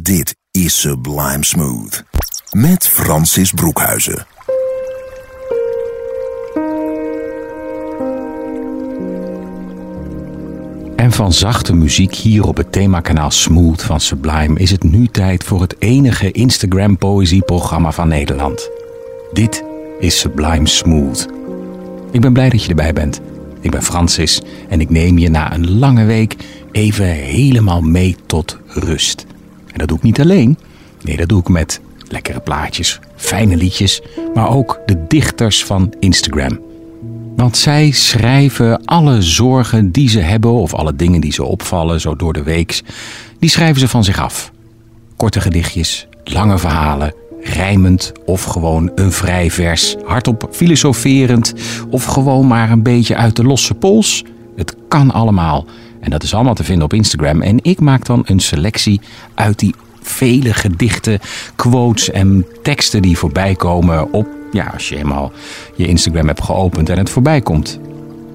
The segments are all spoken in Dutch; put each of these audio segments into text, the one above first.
Dit is Sublime Smooth. Met Francis Broekhuizen. En van zachte muziek hier op het themakanaal Smooth van Sublime is het nu tijd voor het enige Instagram poëzieprogramma van Nederland. Dit is Sublime Smooth. Ik ben blij dat je erbij bent. Ik ben Francis en ik neem je na een lange week even helemaal mee tot rust. En dat doe ik niet alleen. Nee, dat doe ik met lekkere plaatjes, fijne liedjes, maar ook de dichters van Instagram. Want zij schrijven alle zorgen die ze hebben of alle dingen die ze opvallen zo door de week, die schrijven ze van zich af. Korte gedichtjes, lange verhalen, rijmend of gewoon een vrij vers, hardop filosoferend of gewoon maar een beetje uit de losse pols. Het kan allemaal. En dat is allemaal te vinden op Instagram. En ik maak dan een selectie uit die vele gedichten, quotes en teksten die voorbij komen op, ja, als je eenmaal je Instagram hebt geopend en het voorbij komt.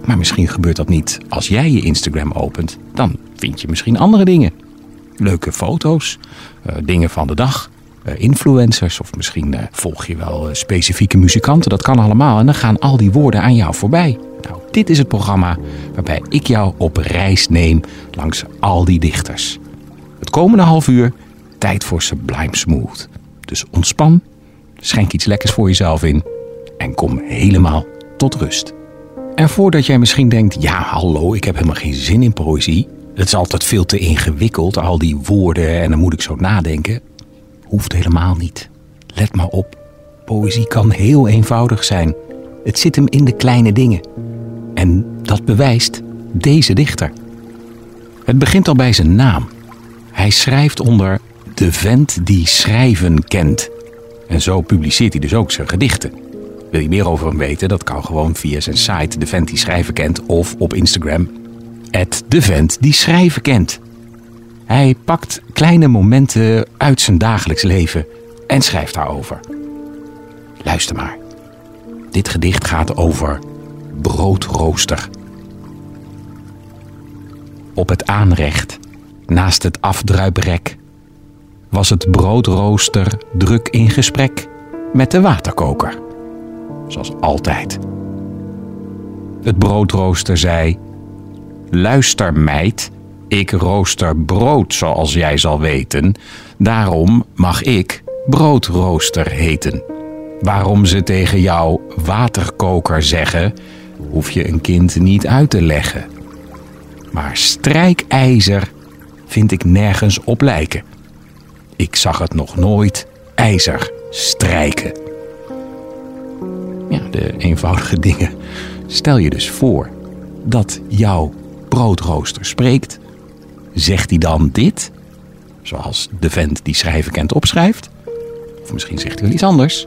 Maar misschien gebeurt dat niet als jij je Instagram opent. Dan vind je misschien andere dingen. Leuke foto's, uh, dingen van de dag, influencers of misschien uh, volg je wel specifieke muzikanten. Dat kan allemaal en dan gaan al die woorden aan jou voorbij. Nou, dit is het programma waarbij ik jou op reis neem langs al die dichters. Het komende half uur tijd voor Sublime Smooth. Dus ontspan, schenk iets lekkers voor jezelf in en kom helemaal tot rust. En voordat jij misschien denkt, ja hallo, ik heb helemaal geen zin in poëzie. Het is altijd veel te ingewikkeld, al die woorden en dan moet ik zo nadenken. Hoeft helemaal niet. Let maar op, poëzie kan heel eenvoudig zijn. Het zit hem in de kleine dingen. En dat bewijst deze dichter. Het begint al bij zijn naam. Hij schrijft onder de vent die schrijven kent. En zo publiceert hij dus ook zijn gedichten. Wil je meer over hem weten? Dat kan gewoon via zijn site De Vent die Schrijven Kent of op Instagram De Vent die Schrijven Kent. Hij pakt kleine momenten uit zijn dagelijks leven en schrijft daarover. Luister maar. Dit gedicht gaat over broodrooster. Op het aanrecht, naast het afdruiprek, was het broodrooster druk in gesprek met de waterkoker. Zoals altijd. Het broodrooster zei: Luister, meid, ik rooster brood zoals jij zal weten, daarom mag ik broodrooster heten. Waarom ze tegen jou waterkoker zeggen, hoef je een kind niet uit te leggen. Maar strijkijzer vind ik nergens op lijken. Ik zag het nog nooit ijzer strijken. Ja, de eenvoudige dingen. Stel je dus voor dat jouw broodrooster spreekt. Zegt hij dan dit? Zoals de vent die schrijven kent opschrijft? Of misschien zegt hij wel iets anders.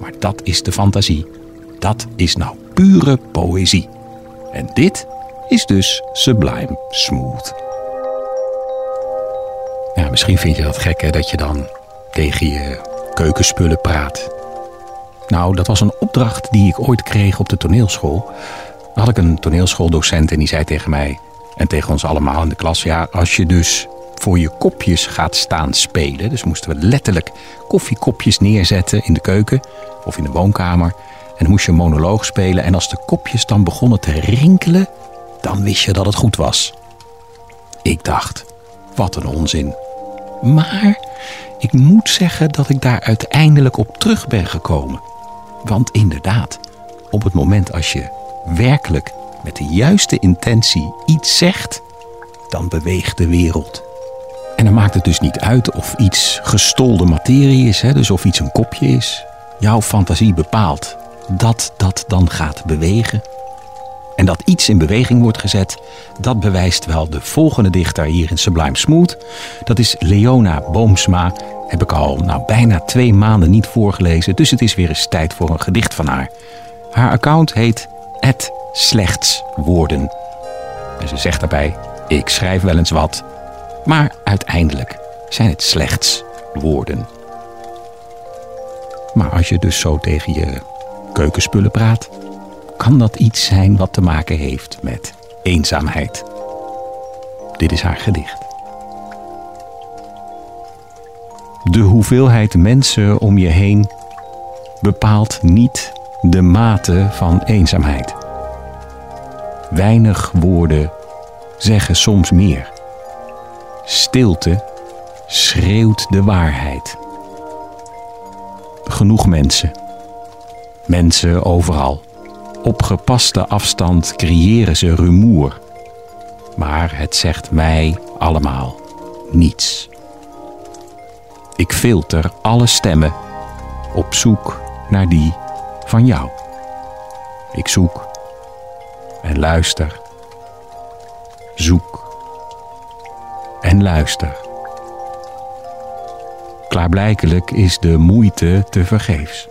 Maar dat is de fantasie. Dat is nou pure poëzie. En dit is dus sublime smooth. Ja, misschien vind je dat gek hè, dat je dan tegen je keukenspullen praat. Nou, dat was een opdracht die ik ooit kreeg op de toneelschool. Dan had ik een toneelschooldocent en die zei tegen mij en tegen ons allemaal in de klas: Ja, als je dus voor je kopjes gaat staan spelen. Dus moesten we letterlijk koffiekopjes neerzetten in de keuken of in de woonkamer. En moest je een monoloog spelen. En als de kopjes dan begonnen te rinkelen, dan wist je dat het goed was. Ik dacht, wat een onzin. Maar ik moet zeggen dat ik daar uiteindelijk op terug ben gekomen. Want inderdaad, op het moment als je werkelijk met de juiste intentie iets zegt, dan beweegt de wereld. En dan maakt het dus niet uit of iets gestolde materie is, hè, dus of iets een kopje is. Jouw fantasie bepaalt dat dat dan gaat bewegen. En dat iets in beweging wordt gezet, dat bewijst wel de volgende dichter hier in Sublime Smooth. Dat is Leona Boomsma heb ik al nou, bijna twee maanden niet voorgelezen, dus het is weer eens tijd voor een gedicht van haar. Haar account heet Slechts Woorden. En ze zegt daarbij: Ik schrijf wel eens wat, maar uiteindelijk zijn het slechts woorden. Maar als je dus zo tegen je keukenspullen praat, kan dat iets zijn wat te maken heeft met eenzaamheid. Dit is haar gedicht. De hoeveelheid mensen om je heen bepaalt niet de mate van eenzaamheid. Weinig woorden zeggen soms meer. Stilte schreeuwt de waarheid. Genoeg mensen. Mensen overal. Op gepaste afstand creëren ze rumoer. Maar het zegt mij allemaal niets. Ik filter alle stemmen op zoek naar die van jou. Ik zoek en luister. Zoek en luister. Klaarblijkelijk is de moeite te vergeefs.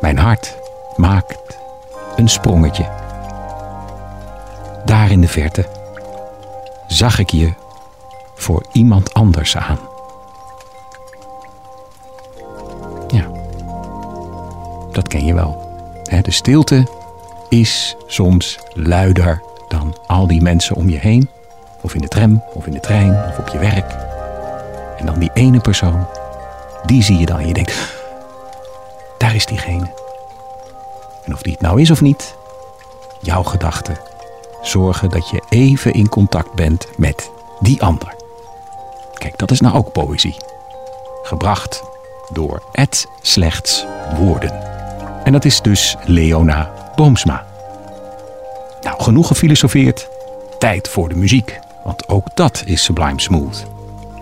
Mijn hart maakt een sprongetje. Daar in de verte zag ik je voor iemand anders aan. Ja, dat ken je wel. De stilte is soms luider dan al die mensen om je heen, of in de tram, of in de trein, of op je werk. En dan die ene persoon, die zie je dan en je denkt, daar is diegene. En of die het nou is of niet, jouw gedachten zorgen dat je even in contact bent met die ander. Kijk, dat is nou ook poëzie. Gebracht door Ed Slechts Woorden. En dat is dus Leona Boomsma. Nou, genoeg gefilosofeerd. Tijd voor de muziek, want ook dat is Sublime Smooth.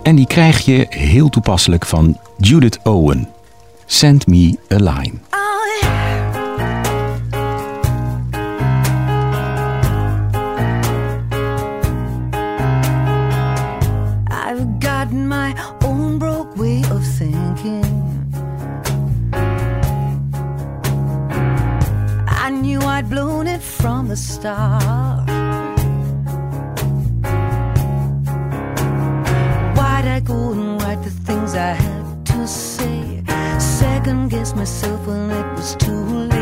En die krijg je heel toepasselijk van Judith Owen. Send me a line. The start. Why'd I go and write the things I had to say? Second guess myself when it was too late,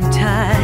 some time.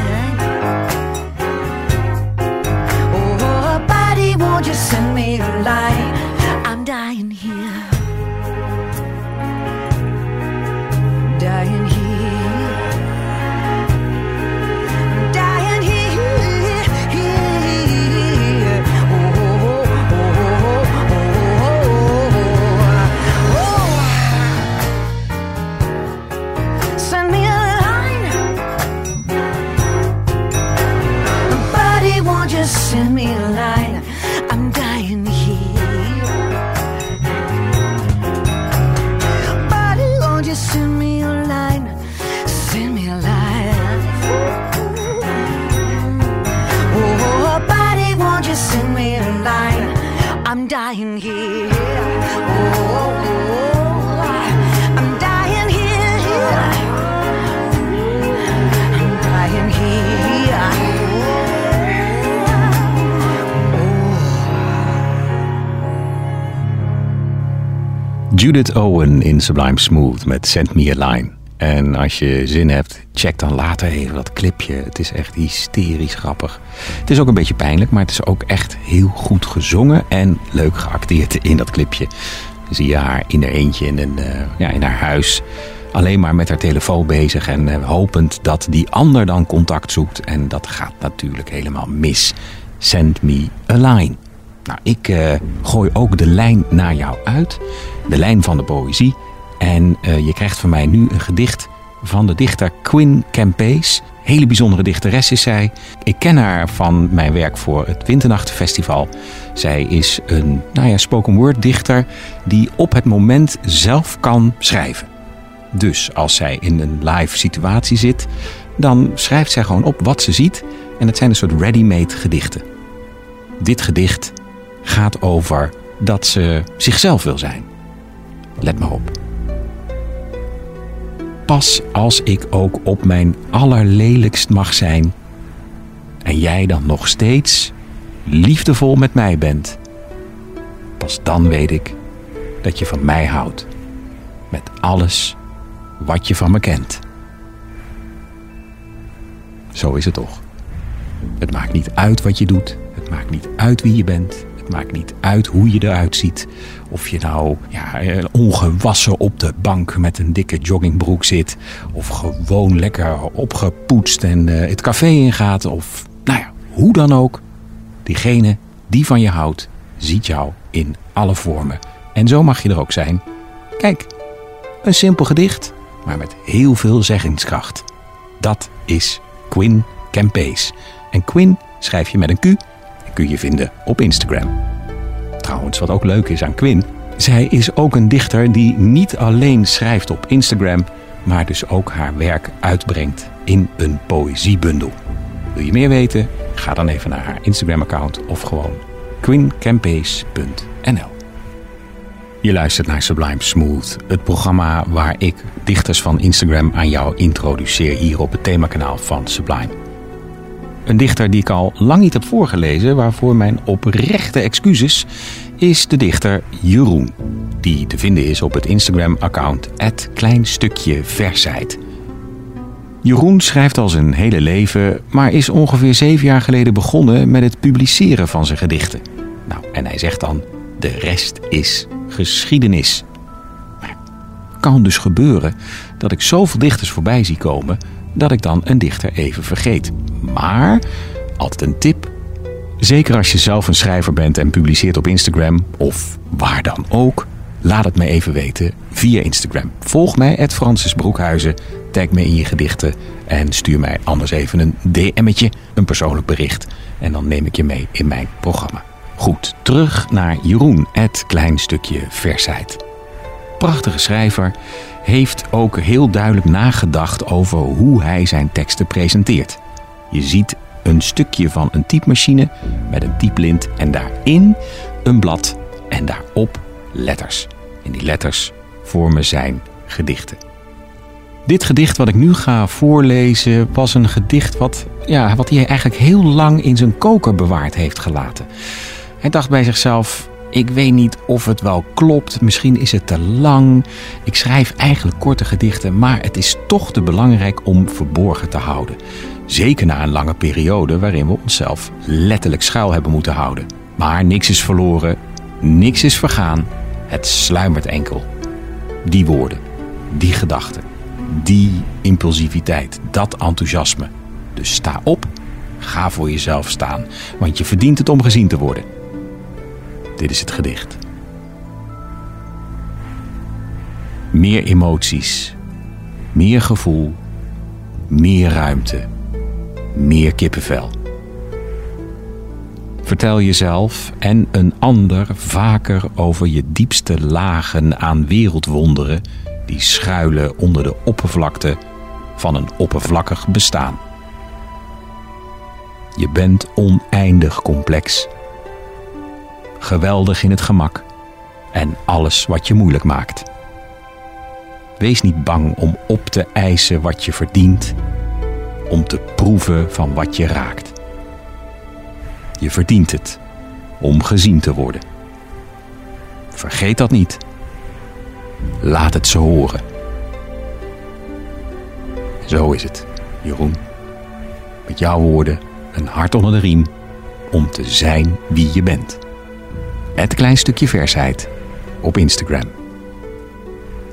Judith Owen in Sublime Smooth met Send Me a Line. En als je zin hebt, check dan later even dat clipje. Het is echt hysterisch grappig. Het is ook een beetje pijnlijk, maar het is ook echt heel goed gezongen en leuk geacteerd in dat clipje. Zie je haar in haar eentje in, een, eh, ja, in haar huis. Alleen maar met haar telefoon bezig en eh, hopend dat die ander dan contact zoekt. En dat gaat natuurlijk helemaal mis. Send me a line. Nou, ik eh, gooi ook de lijn naar jou uit. De lijn van de poëzie. En eh, je krijgt van mij nu een gedicht van de dichter Quinn Campees. Hele bijzondere dichteres is zij. Ik ken haar van mijn werk voor het Winternachtenfestival. Zij is een nou ja, spoken word dichter die op het moment zelf kan schrijven. Dus als zij in een live situatie zit, dan schrijft zij gewoon op wat ze ziet. En het zijn een soort ready-made gedichten. Dit gedicht gaat over dat ze zichzelf wil zijn. Let maar op. Pas als ik ook op mijn allerlelijkst mag zijn en jij dan nog steeds liefdevol met mij bent, pas dan weet ik dat je van mij houdt met alles wat je van me kent. Zo is het toch. Het maakt niet uit wat je doet, het maakt niet uit wie je bent, het maakt niet uit hoe je eruit ziet. Of je nou ja, eh, ongewassen op de bank met een dikke joggingbroek zit. Of gewoon lekker opgepoetst en uh, het café ingaat. Of nou ja, hoe dan ook. Diegene die van je houdt, ziet jou in alle vormen. En zo mag je er ook zijn. Kijk, een simpel gedicht, maar met heel veel zeggingskracht. Dat is Quinn Campees. En Quinn schrijf je met een Q kun je vinden op Instagram. Trouwens, wat ook leuk is aan Quinn, zij is ook een dichter die niet alleen schrijft op Instagram, maar dus ook haar werk uitbrengt in een poëziebundel. Wil je meer weten? Ga dan even naar haar Instagram-account of gewoon quincampees.nl. Je luistert naar Sublime Smooth, het programma waar ik dichters van Instagram aan jou introduceer hier op het themakanaal van Sublime. Een dichter die ik al lang niet heb voorgelezen, waarvoor mijn oprechte excuses, is de dichter Jeroen. Die te vinden is op het Instagram-account @kleinstukjeversheid. Jeroen schrijft al zijn hele leven, maar is ongeveer zeven jaar geleden begonnen met het publiceren van zijn gedichten. Nou, en hij zegt dan: de rest is geschiedenis. Kan dus gebeuren dat ik zoveel dichters voorbij zie komen dat ik dan een dichter even vergeet. Maar, altijd een tip. Zeker als je zelf een schrijver bent en publiceert op Instagram of waar dan ook, laat het me even weten via Instagram. Volg mij, Francis Broekhuizen, tag me in je gedichten en stuur mij anders even een DM'tje, een persoonlijk bericht. En dan neem ik je mee in mijn programma. Goed, terug naar Jeroen, het klein stukje versheid. Prachtige schrijver, heeft ook heel duidelijk nagedacht over hoe hij zijn teksten presenteert. Je ziet een stukje van een typemachine met een typlint en daarin een blad en daarop letters. En die letters vormen zijn gedichten. Dit gedicht wat ik nu ga voorlezen was een gedicht wat, ja, wat hij eigenlijk heel lang in zijn koker bewaard heeft gelaten. Hij dacht bij zichzelf: ik weet niet of het wel klopt, misschien is het te lang. Ik schrijf eigenlijk korte gedichten, maar het is toch te belangrijk om verborgen te houden. Zeker na een lange periode waarin we onszelf letterlijk schuil hebben moeten houden. Maar niks is verloren, niks is vergaan, het sluimert enkel. Die woorden, die gedachten, die impulsiviteit, dat enthousiasme. Dus sta op, ga voor jezelf staan, want je verdient het om gezien te worden. Dit is het gedicht. Meer emoties, meer gevoel, meer ruimte, meer kippenvel. Vertel jezelf en een ander vaker over je diepste lagen aan wereldwonderen die schuilen onder de oppervlakte van een oppervlakkig bestaan. Je bent oneindig complex geweldig in het gemak en alles wat je moeilijk maakt. Wees niet bang om op te eisen wat je verdient, om te proeven van wat je raakt. Je verdient het om gezien te worden. Vergeet dat niet. Laat het ze horen. Zo is het, Jeroen. Met jouw woorden een hart onder de riem om te zijn wie je bent. Het klein stukje versheid op Instagram.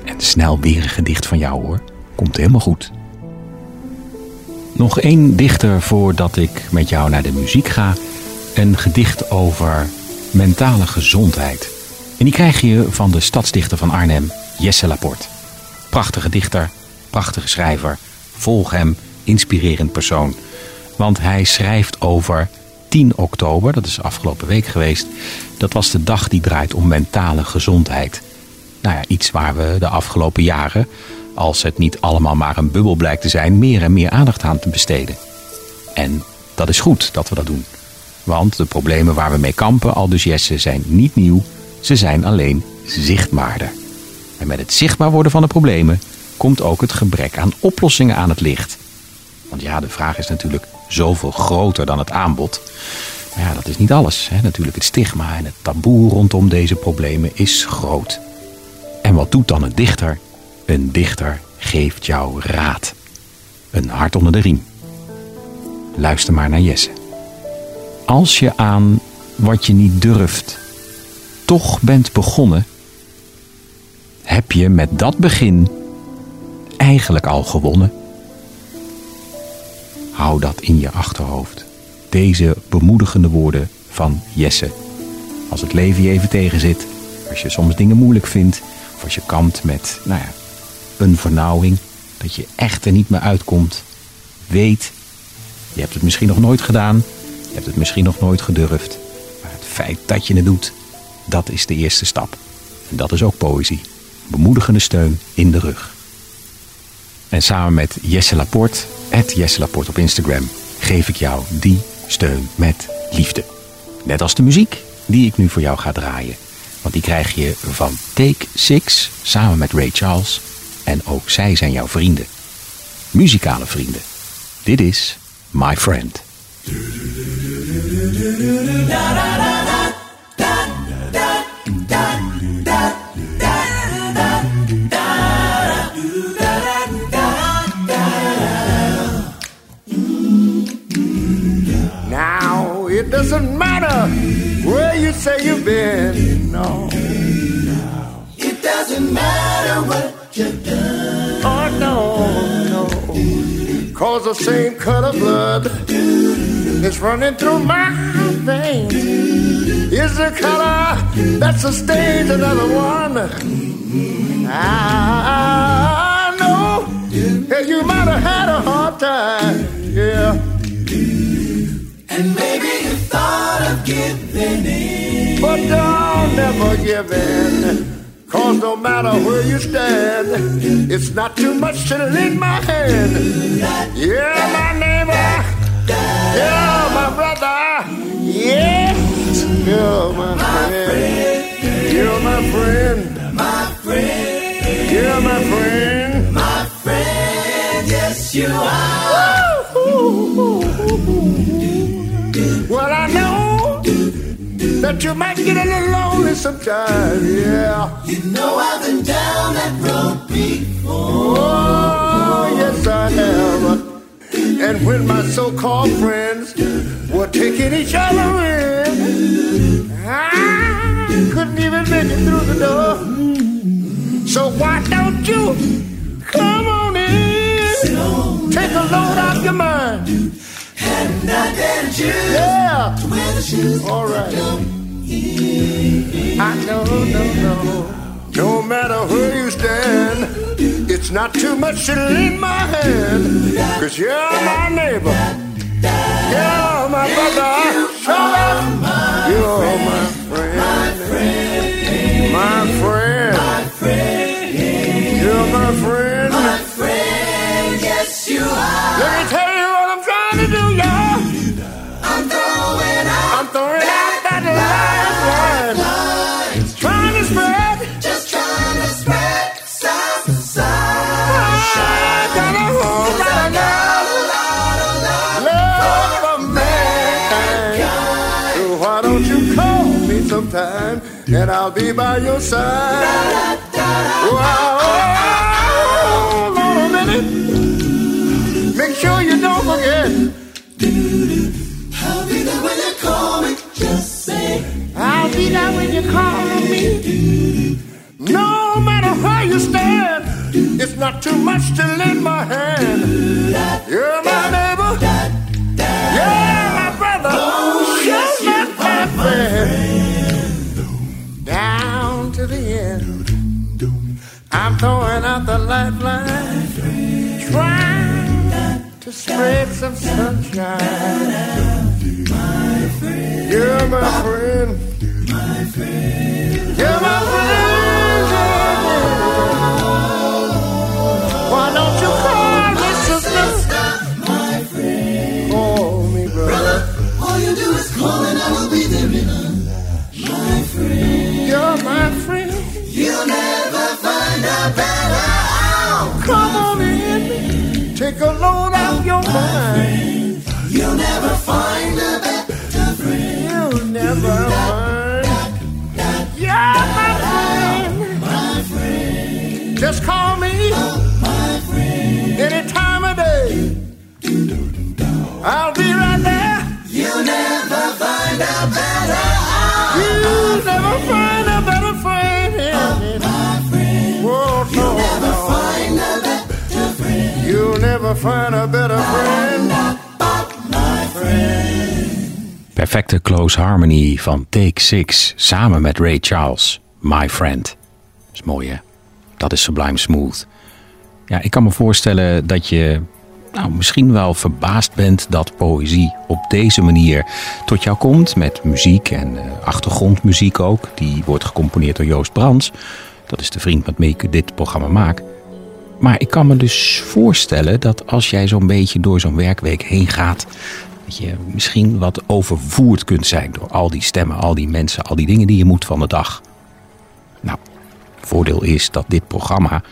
En snel weer een gedicht van jou hoor. Komt helemaal goed. Nog één dichter voordat ik met jou naar de muziek ga. Een gedicht over mentale gezondheid. En die krijg je van de stadsdichter van Arnhem, Jesse Laporte. Prachtige dichter, prachtige schrijver. Volg hem, inspirerend persoon. Want hij schrijft over 10 oktober, dat is afgelopen week geweest. Dat was de dag die draait om mentale gezondheid. Nou ja, iets waar we de afgelopen jaren, als het niet allemaal maar een bubbel blijkt te zijn, meer en meer aandacht aan te besteden. En dat is goed dat we dat doen. Want de problemen waar we mee kampen, al dus Jesse, zijn niet nieuw. Ze zijn alleen zichtbaarder. En met het zichtbaar worden van de problemen komt ook het gebrek aan oplossingen aan het licht. Want ja, de vraag is natuurlijk zoveel groter dan het aanbod. Maar ja, dat is niet alles. Hè. Natuurlijk het stigma en het taboe rondom deze problemen is groot. En wat doet dan een dichter? Een dichter geeft jou raad. Een hart onder de riem. Luister maar naar Jesse. Als je aan wat je niet durft toch bent begonnen, heb je met dat begin eigenlijk al gewonnen. Hou dat in je achterhoofd. Deze bemoedigende woorden van Jesse. Als het leven je even tegenzit, als je soms dingen moeilijk vindt, of als je kampt met nou ja, een vernauwing, dat je echt er niet meer uitkomt, weet, je hebt het misschien nog nooit gedaan, je hebt het misschien nog nooit gedurfd, maar het feit dat je het doet, dat is de eerste stap. En dat is ook poëzie. Bemoedigende steun in de rug. En samen met Jesse Laporte, het Jesse Laporte op Instagram, geef ik jou die steun met liefde. Net als de muziek die ik nu voor jou ga draaien. Want die krijg je van Take Six samen met Ray Charles. En ook zij zijn jouw vrienden. Muzikale vrienden. Dit is My Friend. Now it doesn't matter where you say you've been. No, It doesn't matter what you've done. oh no, no. Cause the same color blood is running through my veins. Is the color that sustains another one. I know that you might have had a hard time. Yeah. And maybe you thought of giving in. But don't never give in. Cause no matter where you stand, it's not too much to lend my hand. Yeah, my neighbor. Yeah, my brother. Yes, you're my friend. You're my friend. My friend, You're my friend. my friend, yes you are. That you might get a little lonely sometimes. Yeah. You know I've been down that road before. Oh, yes, I have. And when my so-called friends were taking each other in, I couldn't even make it through the door. So why don't you come on in? Take a load off your mind. And I dare you Yeah. to wear the shoes. All right. I know, no, no. No matter where you stand, it's not too much to lend my hand. Cause you're my neighbor. You're my brother. Show up. You're my friend. My friend. You're my friend. My friend, yes you are. Let me tell and I'll be by your side. Wow, hold on a minute. Make sure you don't forget. I'll be there when you call me. Just say, I'll be there when you call me. No matter where you stand, it's not too much to lend my hand. You're my neighbor. I'm throwing out the lifeline. Trying to spread some sunshine. You're my friend. You're my friend. Why don't you call me sister? Call me brother. all you do is call and I will be there in a You're my friend. Better friend. My. Perfecte close harmony van Take Six samen met Ray Charles. My Friend. is mooi hè? Dat is Sublime Smooth. Ja, ik kan me voorstellen dat je nou, misschien wel verbaasd bent dat poëzie op deze manier tot jou komt. Met muziek en eh, achtergrondmuziek ook. Die wordt gecomponeerd door Joost Brands. Dat is de vriend met wie ik dit programma maak. Maar ik kan me dus voorstellen dat als jij zo'n beetje door zo'n werkweek heen gaat, dat je misschien wat overvoerd kunt zijn door al die stemmen, al die mensen, al die dingen die je moet van de dag. Nou, voordeel is dat dit programma,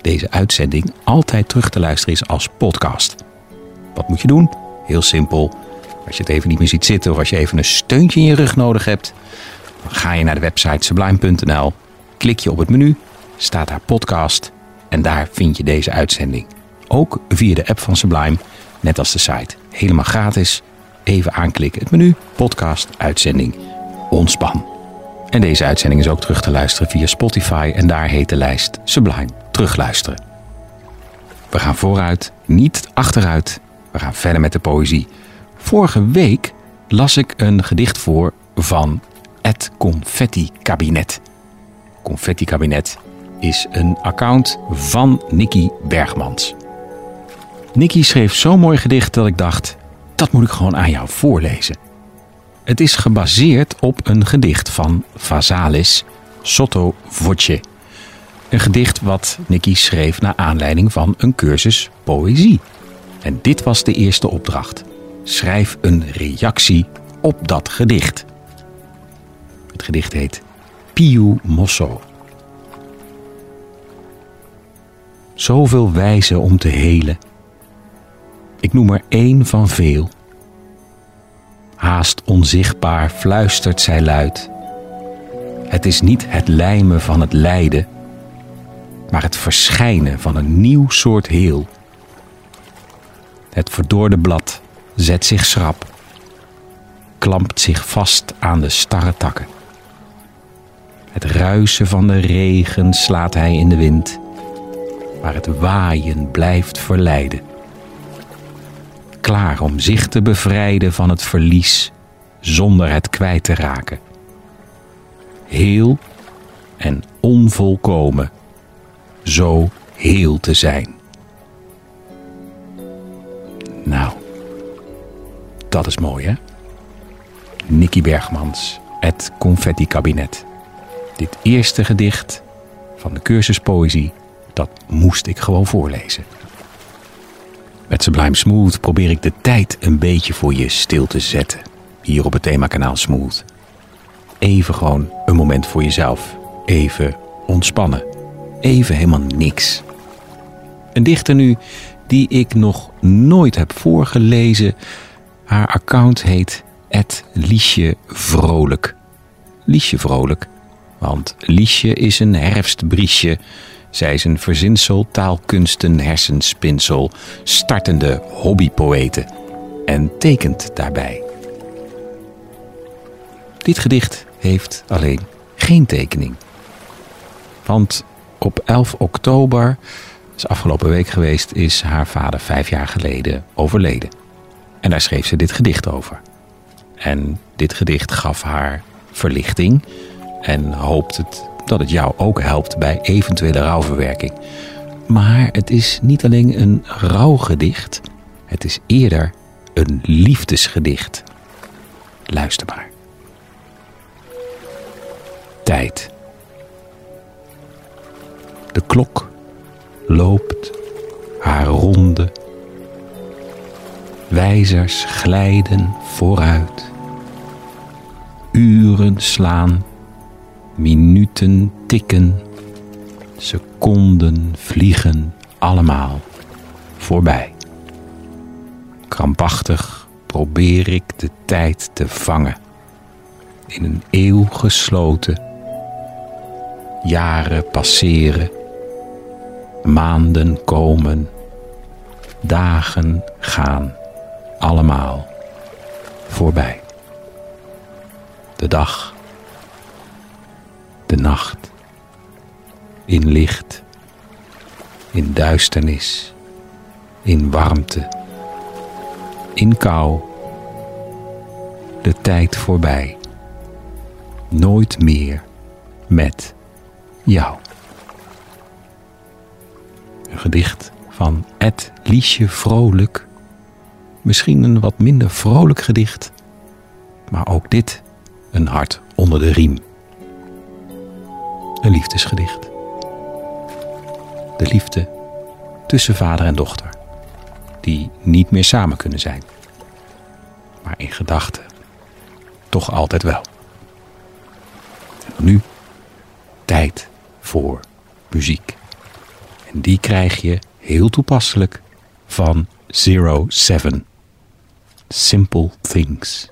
deze uitzending, altijd terug te luisteren is als podcast. Wat moet je doen? Heel simpel. Als je het even niet meer ziet zitten of als je even een steuntje in je rug nodig hebt, dan ga je naar de website sublime.nl, klik je op het menu, staat daar podcast en daar vind je deze uitzending. Ook via de app van Sublime, net als de site. Helemaal gratis. Even aanklikken het menu, podcast, uitzending, ontspan. En deze uitzending is ook terug te luisteren via Spotify en daar heet de lijst Sublime Terugluisteren. We gaan vooruit, niet achteruit. We gaan verder met de poëzie. Vorige week las ik een gedicht voor van Het Confetti Kabinet. Confetti Kabinet is een account van Nicky Bergmans. Nicky schreef zo'n mooi gedicht dat ik dacht, dat moet ik gewoon aan jou voorlezen. Het is gebaseerd op een gedicht van Vasalis Sotto Voce. Een gedicht wat Nicky schreef naar aanleiding van een cursus poëzie. En dit was de eerste opdracht. Schrijf een reactie op dat gedicht. Het gedicht heet Piu Mosso. Zoveel wijzen om te helen. Ik noem er één van veel. Haast onzichtbaar fluistert zij luid. Het is niet het lijmen van het lijden, maar het verschijnen van een nieuw soort heel. Het verdorde blad zet zich schrap, klampt zich vast aan de starre takken. Het ruisen van de regen slaat hij in de wind, maar het waaien blijft verleiden. Klaar om zich te bevrijden van het verlies zonder het kwijt te raken. Heel en onvolkomen, zo heel te zijn. Nou, dat is mooi hè? Nicky Bergmans, het Confetti Kabinet. Dit eerste gedicht van de cursus Poëzie, dat moest ik gewoon voorlezen. Met Sublime Smooth probeer ik de tijd een beetje voor je stil te zetten. Hier op het themakanaal Smooth. Even gewoon een moment voor jezelf. Even ontspannen. Even helemaal niks. Een dichter nu die ik nog nooit heb voorgelezen. Haar account heet Liesje Vrolijk. Liesje vrolijk. Want Liesje is een herfstbriesje. Zij is een verzinsel, taalkunsten, hersenspinsel, startende hobbypoëte en tekent daarbij. Dit gedicht heeft alleen geen tekening. Want op 11 oktober, is afgelopen week geweest, is haar vader vijf jaar geleden overleden. En daar schreef ze dit gedicht over. En dit gedicht gaf haar verlichting en hoopt het dat het jou ook helpt bij eventuele rouwverwerking. Maar het is niet alleen een rouwgedicht, het is eerder een liefdesgedicht. Luister maar. Tijd. De klok loopt haar ronde. Wijzers glijden vooruit. Uren slaan, minuten tikken, seconden vliegen allemaal voorbij. Krampachtig probeer ik de tijd te vangen. In een eeuw gesloten. Jaren passeren. Maanden komen. Dagen gaan. Allemaal voorbij. De dag. De nacht. In licht. In duisternis. In warmte in kou. De tijd voorbij. Nooit meer met jou. Een gedicht van Ed Liesje Vrolijk. Misschien een wat minder vrolijk gedicht, maar ook dit een hart onder de riem. Een liefdesgedicht. De liefde tussen vader en dochter die niet meer samen kunnen zijn. Maar in gedachten toch altijd wel. nu tijd voor muziek. En die krijg je heel toepasselijk van Zero Seven. Simple Things.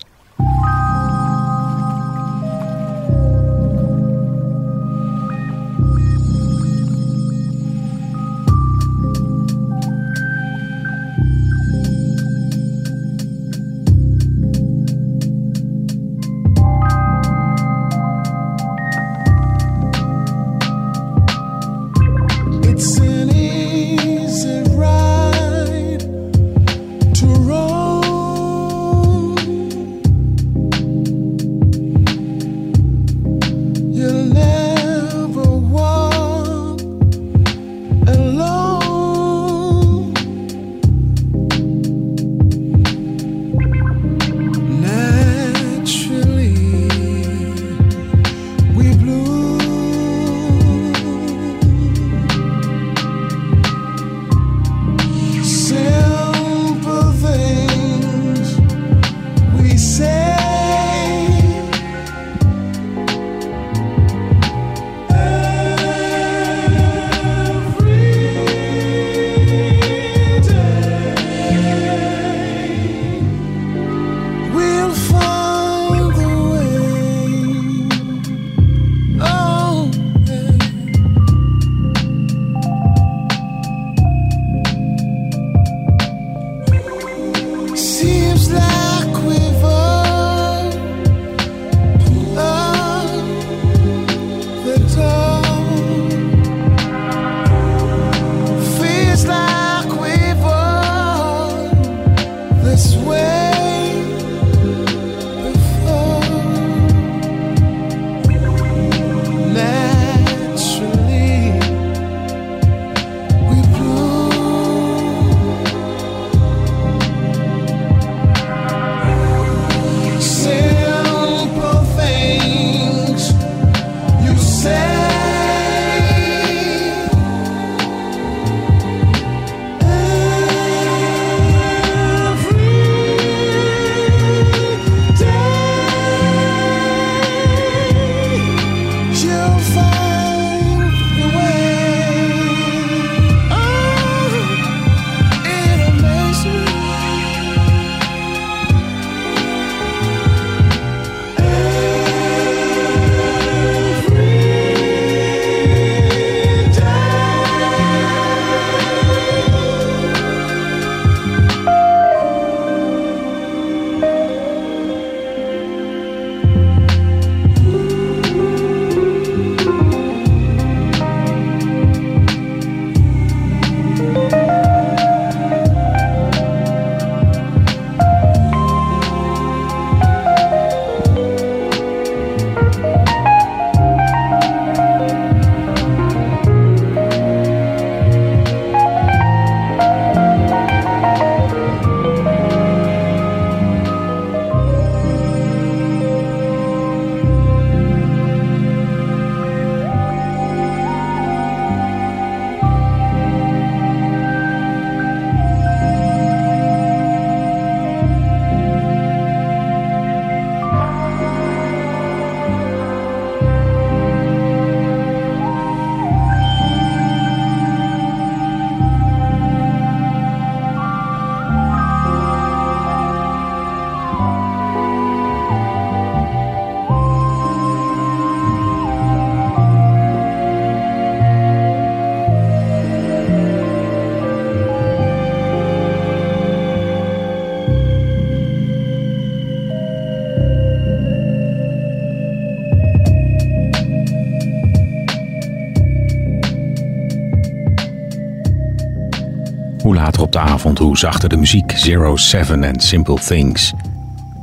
Later op de avond, hoe zachter de muziek. Zero Seven en Simple Things.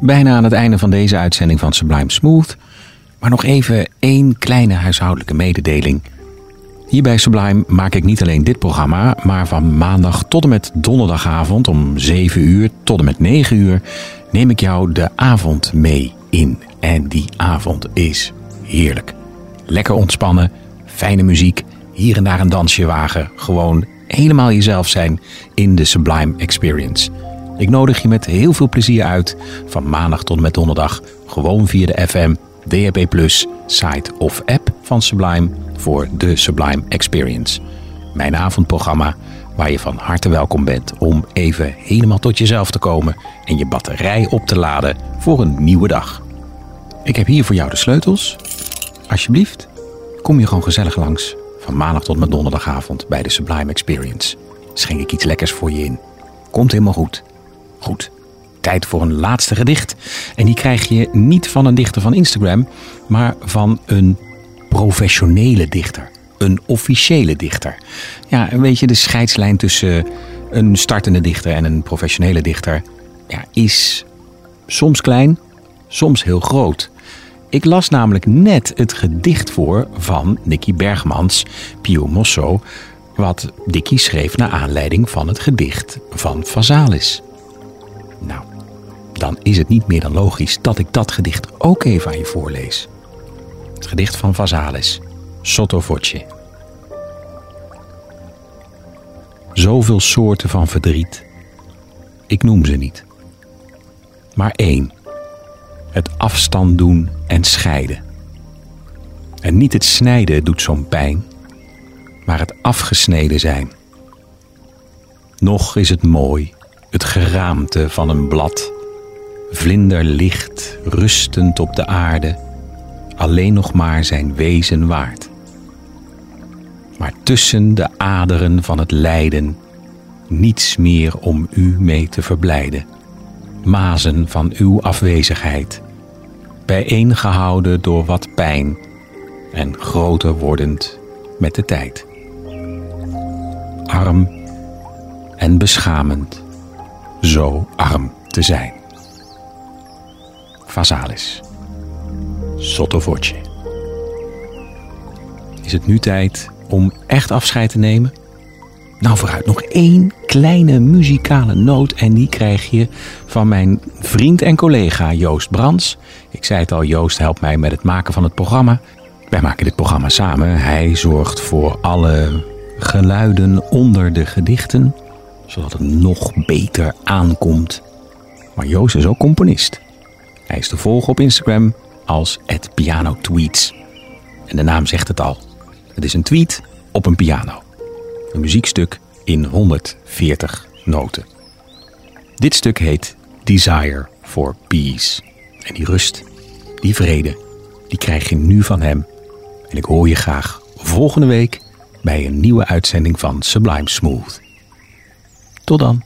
Bijna aan het einde van deze uitzending van Sublime Smooth. Maar nog even één kleine huishoudelijke mededeling. Hier bij Sublime maak ik niet alleen dit programma, maar van maandag tot en met donderdagavond om 7 uur tot en met 9 uur neem ik jou de avond mee in. En die avond is heerlijk. Lekker ontspannen, fijne muziek, hier en daar een dansje wagen. Gewoon helemaal jezelf zijn in de Sublime Experience. Ik nodig je met heel veel plezier uit van maandag tot en met donderdag. Gewoon via de FM, DHB+, site of app van Sublime voor de Sublime Experience. Mijn avondprogramma waar je van harte welkom bent om even helemaal tot jezelf te komen en je batterij op te laden voor een nieuwe dag. Ik heb hier voor jou de sleutels. Alsjeblieft, kom je gewoon gezellig langs van maandag tot met donderdagavond bij de Sublime Experience. Schenk ik iets lekkers voor je in. Komt helemaal goed. Goed. Tijd voor een laatste gedicht. En die krijg je niet van een dichter van Instagram, maar van een professionele dichter. Een officiële dichter. Ja, een beetje de scheidslijn tussen een startende dichter en een professionele dichter ja, is soms klein, soms heel groot. Ik las namelijk net het gedicht voor van Nicky Bergmans, Pio Mosso, wat Dicky schreef naar aanleiding van het gedicht van Vazalis. Nou, dan is het niet meer dan logisch dat ik dat gedicht ook even aan je voorlees. Het gedicht van Vazalis, Sotto Voce. Zoveel soorten van verdriet. Ik noem ze niet. Maar één. Het afstand doen en scheiden. En niet het snijden doet zo'n pijn, maar het afgesneden zijn. Nog is het mooi, het geraamte van een blad, vlinderlicht rustend op de aarde, alleen nog maar zijn wezen waard. Maar tussen de aderen van het lijden niets meer om u mee te verblijden. Mazen van uw afwezigheid, bijeengehouden door wat pijn en groter wordend met de tijd. Arm en beschamend, zo arm te zijn. Vasalis. Sottovoce. Is het nu tijd om echt afscheid te nemen? Nou, vooruit nog één kleine muzikale noot en die krijg je van mijn vriend en collega Joost Brands. Ik zei het al, Joost helpt mij met het maken van het programma. Wij maken dit programma samen. Hij zorgt voor alle geluiden onder de gedichten, zodat het nog beter aankomt. Maar Joost is ook componist. Hij is te volgen op Instagram als @pianotweets. En de naam zegt het al. Het is een tweet op een piano. Een muziekstuk in 140 noten. Dit stuk heet Desire for Peace. En die rust, die vrede, die krijg je nu van hem. En ik hoor je graag volgende week bij een nieuwe uitzending van Sublime Smooth. Tot dan.